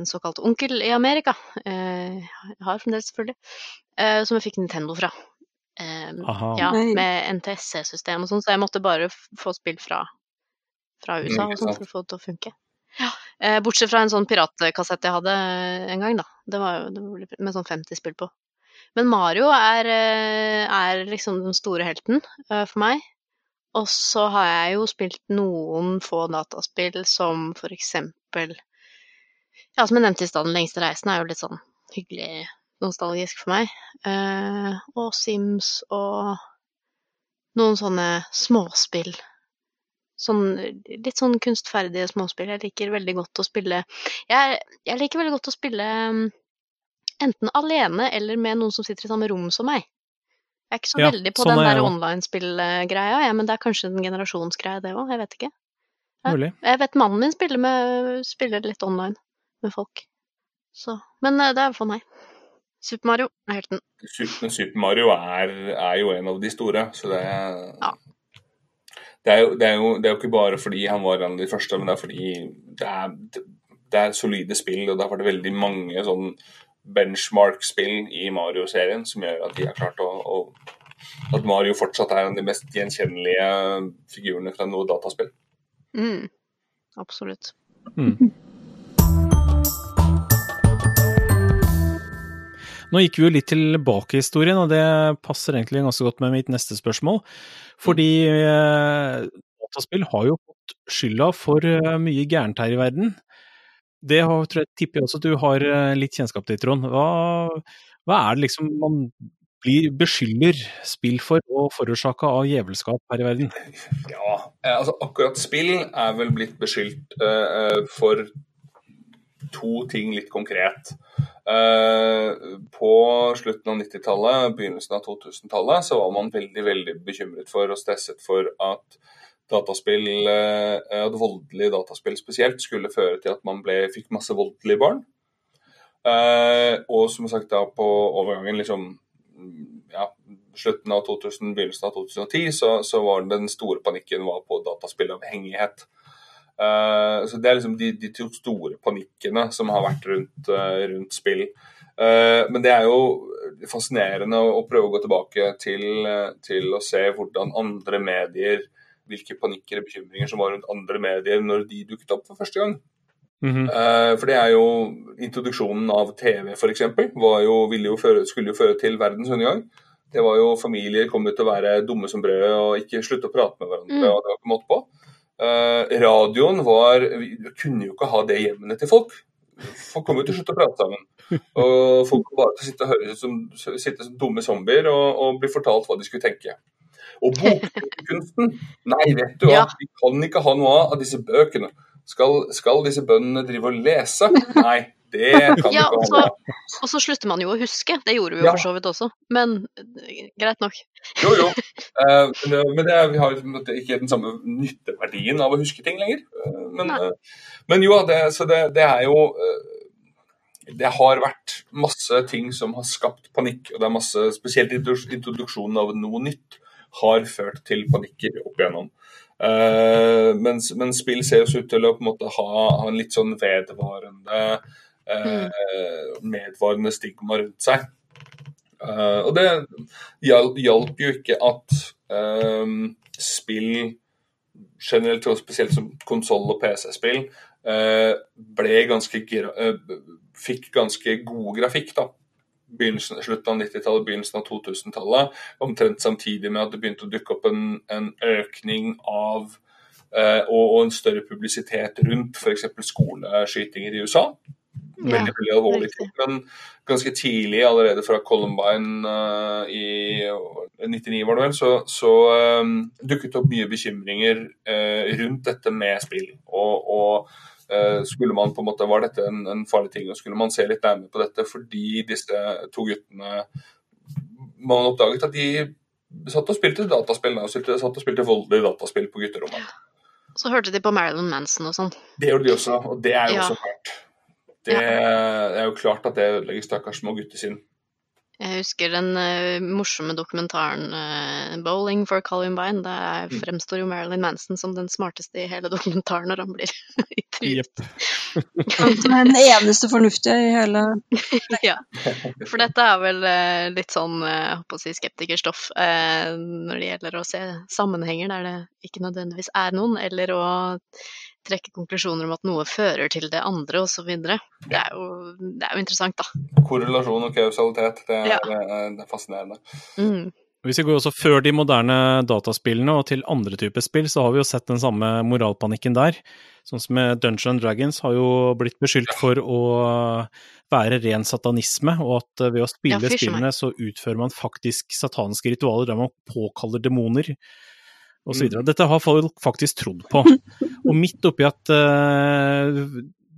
en såkalt onkel i Amerika. Eh, jeg har fremdeles, selvfølgelig. Eh, som jeg fikk Nintendo fra. Eh, ja, med NTSC-system og sånn, så jeg måtte bare få spill fra, fra USA Mm, og ikke sånn for å få det til å funke. Ja, eh, bortsett fra en sånn piratkassett jeg hadde en gang, da. Det var jo det var med sånn 50 spill på. Men Mario er, eh, er liksom den store helten eh, for meg. Og så har jeg jo spilt noen få dataspill som for eksempel Ja, som jeg nevnte i stad, Den lengste reisen er jo litt sånn hyggelig nostalgisk for meg. Eh, og Sims og noen sånne småspill. Sånn, litt sånn kunstferdige småspill. Jeg liker veldig godt å spille Jeg, jeg liker veldig godt å spille um, enten alene eller med noen som sitter i samme rom som meg. Jeg er ikke så Ja, veldig på sånn den er der online-spill-greia, ja, men det er kanskje en generasjonsgreie, det òg. Jeg vet ikke. Ja. Jeg vet mannen min spiller, med, spiller litt online med folk. Så Men eh, det er for meg. Super Mario er helten. Super, Super Mario er, er jo en av de store, så det er, Ja. det, er jo, det, er jo, det er jo ikke bare fordi han var en av de første, men det er fordi det er, det er solide spill, og det har vært veldig mange sånn benchmark-spill i Mario-serien som gjør at de har klart å, å At Mario fortsatt er en av de mest gjenkjennelige figurene fra noe dataspill. Mm. Absolutt. Nå gikk vi jo litt tilbake i historien, og det passer egentlig ganske godt med mitt neste spørsmål. Fordi eh, dataspill har jo fått skylda for eh, mye gærent her i verden. Det har, tror jeg tipper jeg også at du har eh, litt kjennskap til, Trond. Hva, hva er det liksom man blir beskylder spill for å forårsake av djevelskap her i verden? Ja, eh, altså akkurat spill er vel blitt beskyldt eh, for to ting litt konkret. Eh, på slutten av 90-tallet, begynnelsen av 2000-tallet, så var man veldig veldig bekymret for og stresset for at dataspill, eh, at voldelige dataspill spesielt, skulle føre til at man ble, fikk masse voldelige barn. Eh, og som sagt da på overgangen liksom ja, slutten av 2000, begynnelsen av 2010, så, så var den store panikken var på dataspillavhengighet. Eh, så Det er liksom de, de to store panikkene som har vært rundt, eh, rundt spill. Eh, men det er jo fascinerende å, å prøve å gå tilbake til, til å se hvordan andre medier hvilke panikker og bekymringer som var rundt andre medier når de dukket opp for første gang. Mhm. Eh, For det er jo Introduksjonen av TV f.eks. ville skulle jo føre til verdens undergang. Det var jo Familier kom ut til å være dumme som brød og ikke slutte å prate med hverandre. Mm. og det var ikke måte på. Eh, radioen var Vi kunne jo ikke ha det i hjemmene til folk. Folk kom jo til å slutte å prate sammen. Og folk kom bare til å sitte og høre som, sitte som dumme zombier og, og bli fortalt hva de skulle tenke. Og bokkunsten Nei, vet du hva, Ja. vi kan ikke ha noe av disse bøkene. Skal, skal disse bøndene drive og lese? Nei, det kan Ja, ikke av. Og så slutter man jo å huske. Det gjorde vi jo Ja. for så vidt også. Men eh, greit nok. Jo, jo. uh, [LAUGHS] men det- vi har ikke den samme nytteverdien av å huske ting lenger. Uh, men, eh, men jo, det, så det, det er jo Det har vært masse ting som har skapt panikk. og det er masse, Spesielt introduksjonen av noe nytt har ført til panikker opp igjennom. Uh, men, men spill ser jo ut til å på en måte ha, ha en litt sånn vedvarende medvarende stigma rundt seg. Eh, og det hjalp, jo ikke at eh, spill generelt, og spesielt som konsoll- og PC-spill, eh, ble ganske eh, fikk ganske god grafikk. da. Begynnelsen, slutten av 90-tallet, begynnelsen av 2000-tallet. Omtrent samtidig med at det begynte å dukke opp en, en økning av eh, og, og, en større publisitet rundt f.eks. skoleskytinger i USA. Veldig, veldig alvorlig ting, men ganske tidlig, allerede fra Columbine uh, i 99, var det vel, så, så um, dukket opp mye bekymringer uh, rundt dette med spill. Og, og uh, skulle man på en måte, Var dette en, en, farlig ting, og skulle man se litt nærmere på dette fordi disse to guttene Man oppdaget at de satt og spilte dataspill, og satt og spilte voldelig dataspill på gutterommet. Så hørte de på Marilyn Manson og sånn. Det gjorde de også, og det er jo ja. også fælt. Det, det er jo klart at det ødelegger stakkars små gutter sin. Jeg husker den uh, morsomme dokumentaren uh, 'Bowling for Columbine'. Der mm. fremstår jo Marilyn Manson som den smarteste i hele dokumentaren når han blir [LAUGHS] intervjuet. [LAUGHS] den eneste fornuftige i hele Ja. For dette er vel uh, litt sånn jeg håper å si skeptikerstoff når det gjelder å se sammenhenger der det ikke nødvendigvis er noen, eller å trekke konklusjoner om at noe fører til det andre osv. Det, er jo, det er jo interessant, da. Korrelasjon og kausalitet, det er, ja. det er fascinerende. Mm. Hvis vi går også før de moderne dataspillene og til andre typer spill, så har vi jo sett den samme moralpanikken der. Sånn som med Dungeon Dragons har jo blitt beskyldt for å være ren satanisme, og at ved å spille ja, spillene så utfører man faktisk satanske ritualer der man påkaller demoner osv. Mm. Dette har folk faktisk trodd på. [LAUGHS] Og midt oppi at uh,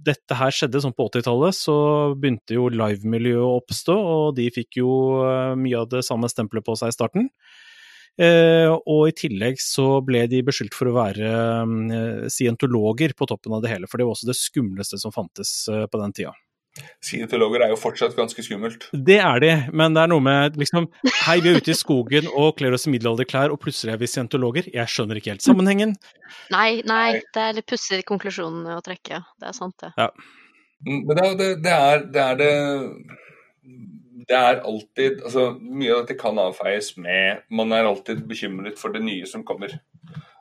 dette her skjedde sånn på 80-tallet, så begynte jo livemiljøet å oppstå, og de fikk jo uh, mye av det samme stempelet på seg i starten. Uh, og i tillegg så ble de beskyldt for å være scientologer på toppen av det hele, for det var også det skumleste som fantes på den tida. Scientologer er jo fortsatt ganske skummelt. Det er de, men det er noe med liksom Hei, vi er ute i skogen og kler oss i middelalderklær, og plutselig er vi scientologer. Jeg skjønner ikke helt sammenhengen. Nei, nei, det er litt pussig konklusjon å trekke. Det er sant, det. Ja. Mm, men det, det, det, er, det er det det er alltid altså Mye av dette kan avfeies med Man er alltid bekymret for det nye som kommer.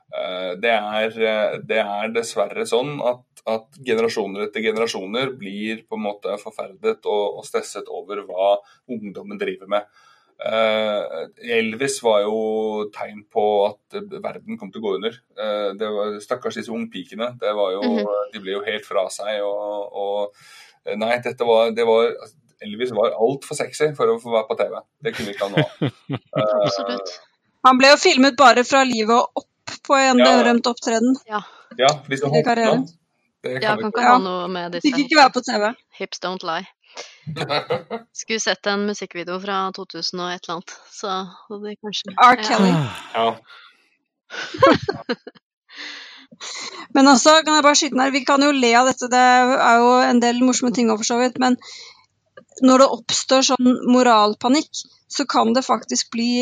Eh, det er, eh, det er dessverre sånn at, at, generasjoner etter generasjoner blir på en måte forferdet og, og stresset over hva ungdommen driver med. Uh, Elvis var jo tegn på at verden kom til å gå under. Uh, det var, stakkars disse ungpikene. Det var jo, mm -hmm. De ble jo helt fra seg. Og, og Nei, dette var, det var Elvis var altfor sexy for å få være på TV. Det kunne vi ikke ha nå. Uh, [LAUGHS] Han ble jo filmet bare fra livet og opp på en ja. berømt opptreden. Ja. ja disse hoppene. Det kan, ja, kan ikke ha noe med disse Fikk ikke være på TV. Hips don't lie. [LAUGHS] Skulle sett en musikkvideo fra 2000 og et eller annet, så hadde de kanskje R. Kelly. Ja. [LAUGHS] men også, kan jeg bare skyte den her, vi kan jo le av dette, det er jo en del morsomme ting òg for så vidt, men når det oppstår sånn moralpanikk, så kan det faktisk bli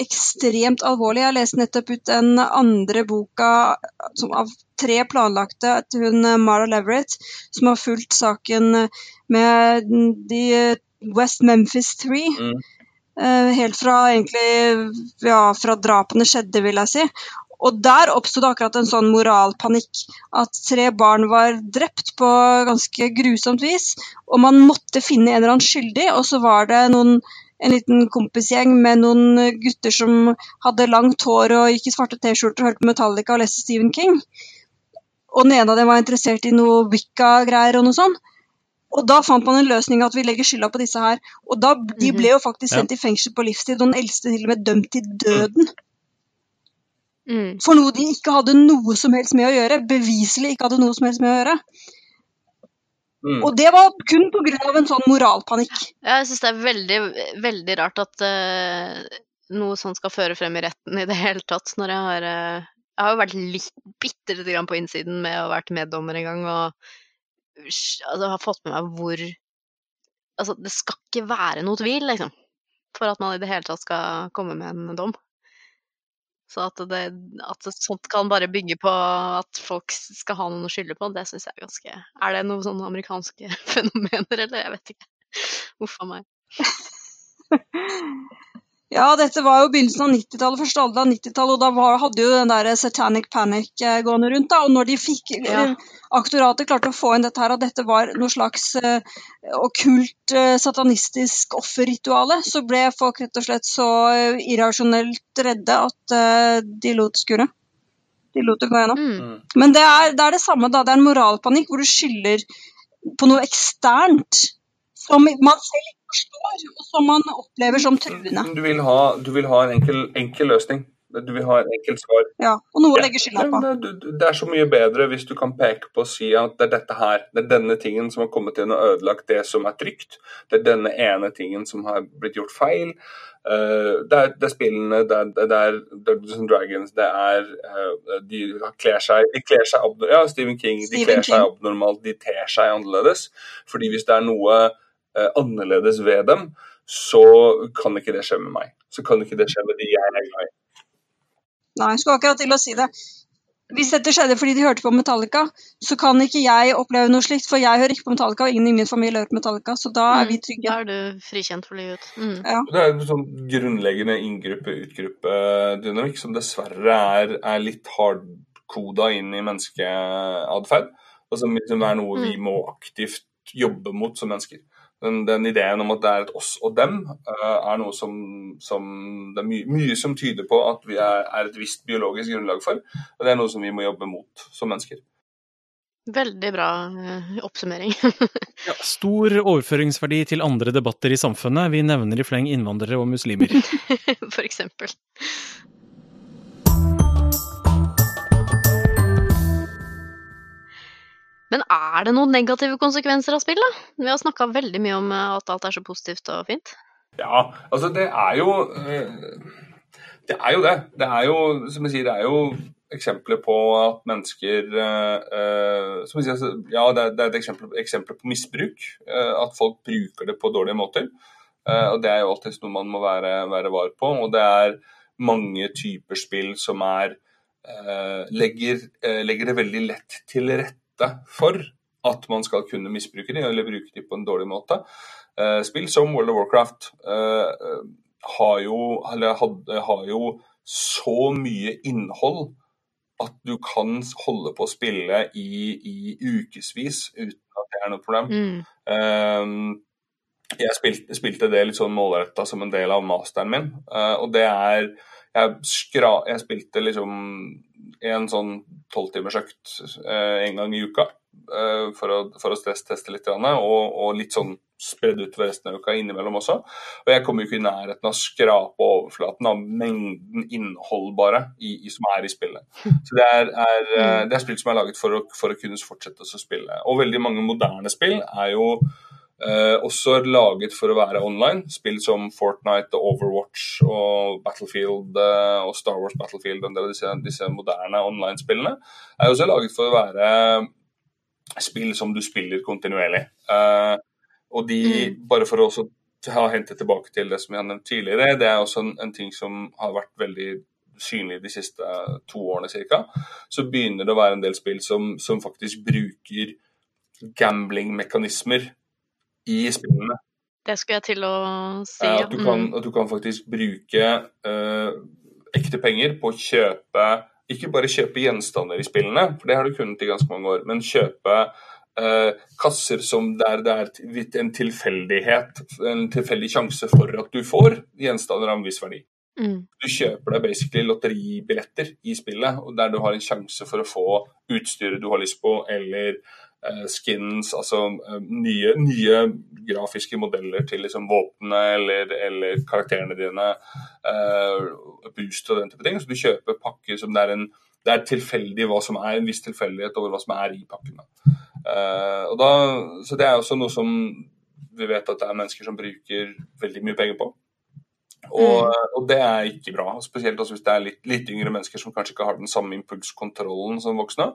ekstremt alvorlig. Jeg leste nettopp ut den andre boka av tre planlagte til hun eh, Mara Leverett, som har fulgt saken med de West Memphis Three. Mm. Eh, helt fra egentlig ja, fra drapene skjedde, vil jeg si. Og der oppsto det akkurat en sånn moralpanikk. At tre barn var drept på ganske grusomt vis, og man måtte finne en eller annen skyldig. Og så var det noen en liten kompisgjeng med noen gutter som hadde langt hår og gikk i svarte T-skjorter og hørte på Metallica og leste Stephen King. Og den ene av dem var interessert i noe Wicca-greier og noe sånt. Og da fant man en løsning at vi legger skylda på disse her. Og da, de mhm. ble jo faktisk sendt i fengsel på livstid, og den eldste til og med dømt til døden. Mm. For noe de ikke hadde noe som helst med å gjøre. Beviselig ikke hadde noe som helst med å gjøre. Mm. Og det var kun pga. en sånn moralpanikk. Jeg syns det er veldig, veldig rart at uh, noe sånt skal føre frem i retten i det hele tatt. Når jeg har uh, Jeg har jo vært litt bitte lite grann på innsiden med å ha vært meddommer en gang og altså, har fått med meg hvor Altså, det skal ikke være noe tvil, liksom, for at man i det hele tatt skal komme med en dom. Så at, det, at sånt kan bare bygge på at folk skal ha noen å skylde på, det syns jeg er ganske Er det noen sånne amerikanske [LAUGHS] fenomener, eller? Jeg vet ikke. Uff a meg. [LAUGHS] Ja, dette var jo begynnelsen av 90-tallet, første alder av 90-tallet, og da var, hadde jo den der Satanic Panic eh, gående rundt. da, Og når de fikk ja. Eh, aktoratet klarte å få inn dette her, at dette var noe slags eh, okkult, eh, satanistisk offerrituale, så ble folk rett og slett så uh, irrasjonelt redde at uh, de lot skuret. De lot det gå gjennom. Mm. Men det er, det er det samme, da. Det er en moralpanikk hvor du skylder på noe eksternt som man selv ikke forstår, og som man opplever som truende. Du vil ha, du vil ha en enkel, enkel løsning. Du vil ha en enkelt svar. Ja, og noe å legge skylda på. Det, det er så mye bedre hvis du kan peke på og si at det er dette her, det er denne tingen som har kommet inn og ødelagt det som er trygt. Det er denne ene tingen som har blitt gjort feil. Eh, det, er, det er spillene, det er, det er Dungeons and Dragons, det er eh, De kler seg, de kler seg Ja, Stephen King. De Stephen kler seg King. abnormalt, de ter seg annerledes. Fordi hvis det er noe annerledes ved dem, så kan ikke det skje med meg. Så kan ikke det skje med de jeg er glad i. Nei, jeg skulle akkurat til å si det. Hvis dette skjedde fordi de hørte på Metallica, så kan ikke jeg oppleve noe slikt, for jeg hører ikke på Metallica, og ingen i min familie hører på Metallica, så da er vi Mm. trygge. Da er du frikjent for livet. Mm. Ja. Det er en sånn grunnleggende inngruppe-utgruppe-dynamikk som dessverre er, er litt hardkoda inn i menneskeatferd. Og som liksom er noe vi må aktivt jobbe mot som mennesker. Den, den ideen om at det er et oss og dem, eh, er noe som, som det er my, mye som tyder på at vi er, er et visst biologisk grunnlag for. Og det er noe som vi må jobbe mot som mennesker. Veldig bra eh, oppsummering. [LAUGHS] Ja, stor overføringsverdi til andre debatter i samfunnet. Vi nevner i fleng innvandrere og muslimer. [LAUGHS] For eksempel. Men er det noen negative konsekvenser av spill, da? Vi har snakka veldig mye om eh, at alt er så positivt og fint. Ja, altså det er jo eh, Det er jo det. Det er jo, som jeg sier, det er jo eksempler på at mennesker eh, som jeg sier, altså, Ja, det er, et eksempel, eksempel på misbruk. At folk bruker det på dårlige måter. Og det er jo alltid noe man må være, være var på. Og det er mange typer spill som er legger, legger det veldig lett til rette for at man skal kunne misbruke de, eller bruke de på en dårlig måte. Eh, spill som World of Warcraft eh, har, jo, eller hadde, har jo så mye innhold at du kan holde på å spille i, i ukevis uten at det er noe problem. Mm. Eh, jeg spilte, spilte det litt sånn målretta som en del av masteren min, og det er jeg, skra, jeg spilte liksom en sånn tolvtimersøkt eh, en gang i uka eh, for, å, for å stressteste litt, og, og litt sånn spredd ut for resten av uka innimellom også. Og jeg kommer jo ikke i nærheten av å skrape overflaten av mengden innhold bare i, i, som er i spillet. Så det er, er, eh, det er spill som er laget for å, for å kunne fortsette å spille. Og veldig mange moderne spill er jo Eh, også laget for å være online. Spill som Fortnite Overwatch og Battlefield uh, og Star Wars Battlefield og en del av disse, disse moderne online-spillene er også laget for å være spill som du spiller kontinuerlig. Uh, og de, bare for å også ha hentet tilbake til det som jeg har nevnt tidligere, det er også en, en ting som har vært veldig synlig de siste to årene ca. Så begynner det å være en del spill som, som faktisk bruker gambling-mekanismer i spillene. Det skulle jeg til å si. Ja. At, du kan, Mm. at du kan faktisk bruke uh, ekte penger på å kjøpe Ikke bare kjøpe gjenstander i spillene, for det har du kunnet i ganske mange år, men kjøpe eh, kasser som der det er en tilfeldighet, en tilfeldig sjanse for at du får gjenstander av en viss verdi. Mm. Du kjøper deg basically lotteribilletter i spillet, og der du har en sjanse for å få utstyret du har lyst på, eller skins, altså eh, nye, nye grafiske modeller til liksom våpnene eller, eller karakterene dine, eh, boost og den type ting. Så du kjøper pakker som det er en det er tilfeldig hva som er en viss tilfeldighet over hva som er i pakkene. Eh, og da, så det er også noe som vi vet at det er mennesker som bruker veldig mye penger på. Og, og det er ikke bra. Spesielt også hvis det er litt, litt yngre mennesker som kanskje ikke har den samme impulskontrollen som voksne.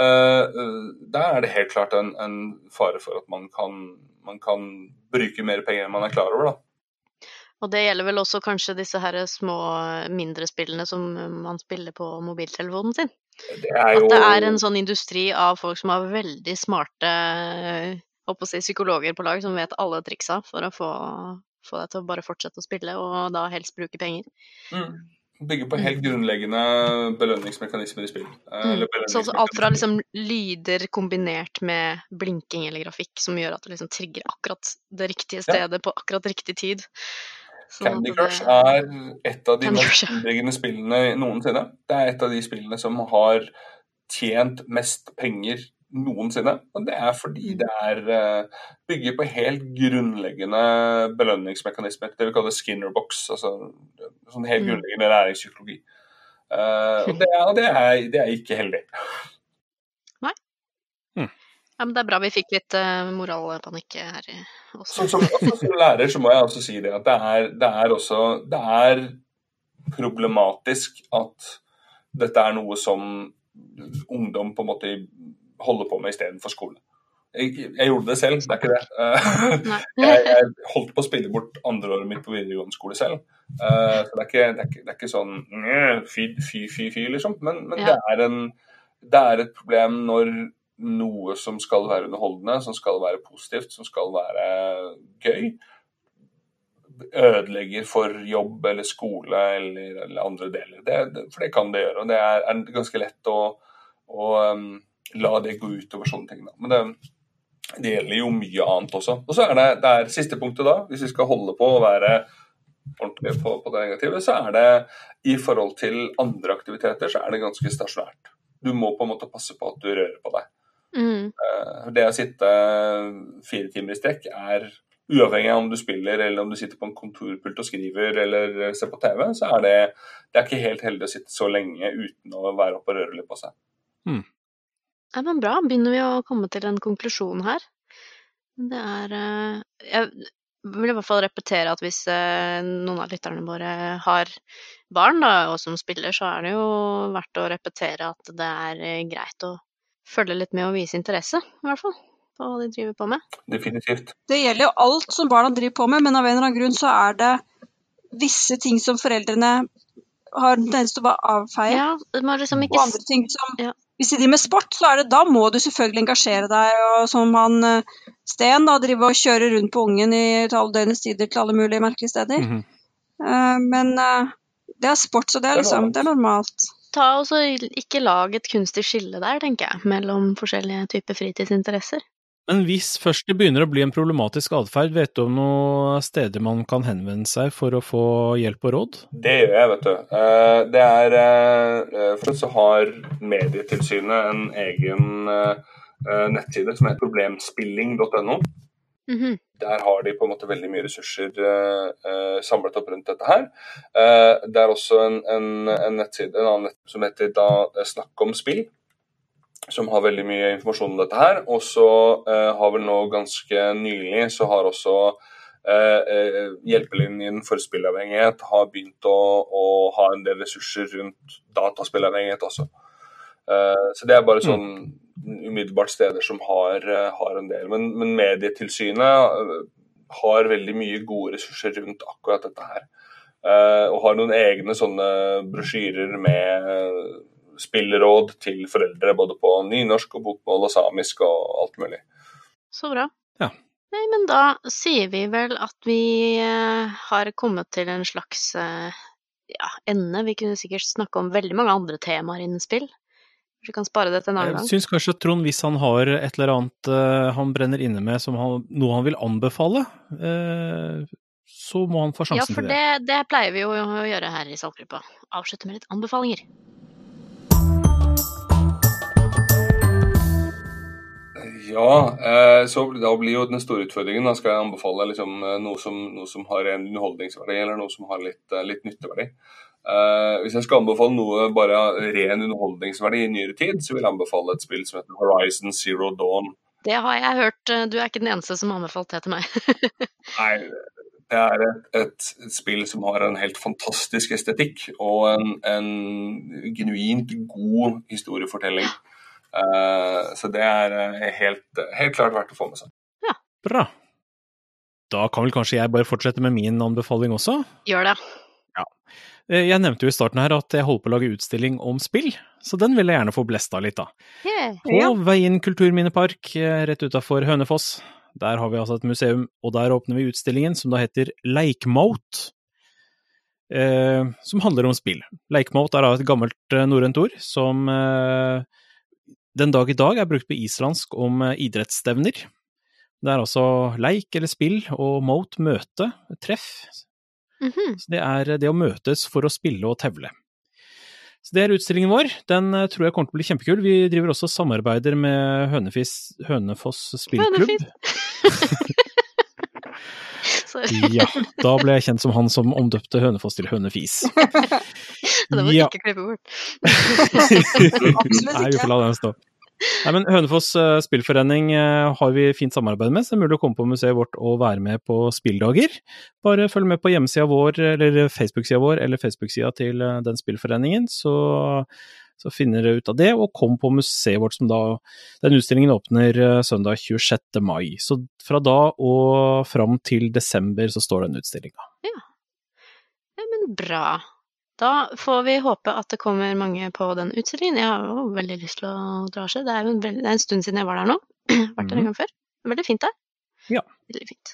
Eh, eh, der er det helt klart en, en fare for at man kan, man kan bruke mer penger enn man er klar over. da. Og det gjelder vel også kanskje disse her små, mindre spillene som man spiller på mobiltelefonen sin. Det jo At det er en sånn industri av folk som har veldig smarte eh, si, psykologer på lag, som vet alle triksa for å få, få deg til å bare fortsette å spille, og da helst bruke penger. mm, bygger på helt grunnleggende belønningsmekanismer i spill. Eh, Mm. Så altså alt fra liksom lyder kombinert med blinking eller grafikk som gjør at det liksom trigger akkurat det riktige Ja. stedet på akkurat riktig tid. Sånn Candy Crush det- er et av de mest innbringende spillene noensinne. Det er et av de spillene som har tjent mest penger noensinne. Og det er fordi det er eh, bygger på helt grunnleggende belønningsmekanismer. Det vi kaller Skinner-box. Altså sånn helt Mm. grunnleggende læringspsykologi. Uh, og det er, det, er, det er ikke heldig. Nei? Ja, men det er bra vi fikk litt uh, moralpanikk her også. Som, som, som lærer så må jeg også si det at det er, det er også Det er problematisk at dette er noe som ungdom på en måte holder på med istedenfor skole. Jeg, jeg gjorde det selv, det er ikke det. [LAUGHS] Jeg, jeg holdt på å spille bort andreåret mitt på videregående skole selv. Eh, så det er ikke, det er ikke, det er ikke sånn fy, fy, fy, fy, liksom. Men, men Ja. det, er en, det er et problem når noe som skal være underholdende, som skal være positivt, som skal være gøy, ødelegger for jobb eller skole eller, eller andre deler. For det kan det gjøre. Og det er, er ganske lett å, å um, la det gå ut over sånne ting. Da. Men det, det gjelder jo mye annet også. Og så er det, det er siste punktet da, hvis vi skal holde på å være ordentlig på, på det negative, så er det i forhold til andre aktiviteter, så er det ganske stasjonært. Du må på en måte passe på at du rører på deg. Mm. Eh, Det å sitte fire timer i strekk er uavhengig av om du spiller eller om du sitter på en kontorpult og skriver eller ser på TV, så er det, det er ikke helt heldig å sitte så lenge uten å være oppe og røre litt på seg. Ja, men bra. Begynner vi å komme til en konklusjon her. Det er eh, Jeg vil i hvert fall repetere at hvis eh, noen av lytterne våre har barn da, og som spiller, så er det jo verdt å repetere at det er eh, greit å følge litt med og vise interesse, i hvert fall, på hva de driver på med. Definitivt. Det gjelder jo alt som barna driver på med, men av en eller annen grunn så er det visse ting som foreldrene har en tendens til å bare avfeie. Ja, liksom Og ikke andre ting som Ja. Hvis de driver med sport, så er det da må du selvfølgelig engasjere deg. Og som han eh, Sten da driver og kjører rundt på ungen i alle døgnets tider til alle mulige merkelige steder. Mhm. Eh, men eh, det er sport, så det er er liksom det er normalt. ta også ikke lag et kunstig skille der, tenker jeg, mellom forskjellige typer fritidsinteresser. Men hvis først det begynner å bli en problematisk atferd, vet du om noen steder man kan henvende seg for å få hjelp og råd? Det gjør jeg, vet du. Eh, Det er eh, For så har Medietilsynet en egen eh, eh, nettside som heter problemspilling.no. Mhm. Der har de på en måte veldig mye ressurser eh, eh, samlet opp rundt dette her. Eh, det er også en, en, en nettside en annen nettside som heter da eh, Snakk om spill, som har veldig mye informasjon om dette her. Og så eh, har vel nå ganske nylig så har også eh, eh, Hjelpelinjen for spillavhengighet har begynt å, å ha en del ressurser rundt dataspillavhengighet også. Eh, så det er bare sånn umiddelbart steder som har, eh, har en del. Men, men Medietilsynet eh, har veldig mye gode ressurser rundt akkurat dette her. Eh, og har noen egne sånne brosjyrer med spilleråd til foreldre både på nynorsk og bokmål og samisk og alt mulig. Så bra. Ja. Nei, men da sier vi vel at vi eh, har kommet til en slags eh, ja, ende. Vi kunne sikkert snakke om veldig mange andre temaer innen spill. Kanskje vi kan spare det til en annen Jeg gang. syns kanskje at Trond, hvis han har et eller annet eh, han brenner inne med som han, noe han vil anbefale, eh, så må han få sjansen til det. Ja, det, det pleier vi jo å gjøre her i Saltgruppa. Avslutte med litt anbefalinger. Ja, eh, så da blir jo den store utfordringen. Da skal jeg anbefale liksom, eh, noe, som, noe som har en underholdningsverdi, eller noe som har litt, eh, litt nytteverdi. Hvis jeg skal anbefale noe bare ren underholdningsverdi i nyere tid, så vil jeg anbefale et spill som heter Horizon Zero Dawn. Det har jeg hørt. Du er ikke den eneste som har anbefalt det til meg. [LAUGHS] Nei, det er et, et, spill som har en helt fantastisk estetikk og en, en genuint god historiefortelling. Eh, så det er eh, helt, helt klart verdt å få med seg. Bra. Da kan vel kanskje jeg bare fortsette med min anbefaling også? Gjør det. Ja. Jeg nevnte jo i starten her at jeg holder på å lage utstilling om spill, så den vil jeg gjerne få blesta litt, da. Yeah. På Veien kulturminnepark eh, rett utafor Hønefoss. Der har vi altså et museum, og der åpner vi utstillingen som da heter Leikmout. Eh, som handler om spill. Leikmout er da et gammelt eh, norrønt ord som eh, den dag i dag er brukt på islandsk om eh, idrettsstevner. Det er altså leik eller spill og mote møte, treff. Mhm. Så det er det å møtes for å spille og tevle. Så det er utstillingen vår. Den eh, tror jeg kommer til å bli kjempekul. Vi driver også samarbeider med Hønefis, Hønefoss spillklubb. Hønefis. Sorry. Ja, [LAUGHS] da ble jeg kjent som han som omdøpte Hønefoss til Hønefis. [LAUGHS] Det må du Ja. ikke klippe bort. [LAUGHS] Nei, vi får la den stå. Nei, men Hønefoss eh, spillforening eh, har vi fint samarbeid med, så det er mulig å komme på museet vårt og være med på spilldager. Bare følg med på hjemmesida vår, eller Facebook-sida vår, eller Facebook-sida til eh, den spillforeningen, så, så finner dere ut av det. Og kom på museet vårt, som da Den utstillingen åpner eh, søndag 26. mai. Så fra da og fram til desember så står den utstillinga. Ja, men bra. Da får vi håpe at det kommer mange på den utstillingen. Jeg har jo veldig lyst til å dra seg. Det er jo en, en stund siden jeg var der nå. [CLEARS THROAT] Vært der en Mhm. gang før. Veldig fint der. Ja. Veldig fint.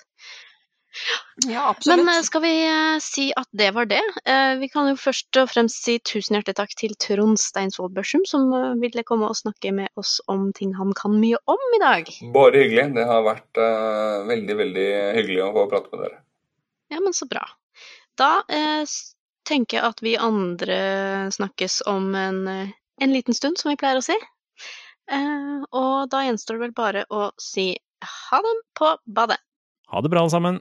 Ja, absolutt. Men eh, skal vi eh, si at det var det? Eh, vi kan jo først og fremst si tusen hjertelig takk til Trond Steinsvold Børsum, som ville komme og snakke med oss om ting han kan mye om i dag. Bare hyggelig. Det har vært veldig, veldig hyggelig å få prate med dere. Ja, men så bra. Da tenker jeg at vi andre snakkes om en, en liten stund, som vi pleier å si. Eh, og da gjenstår det vel bare å si ha dem på badet. Ha det bra, alle sammen.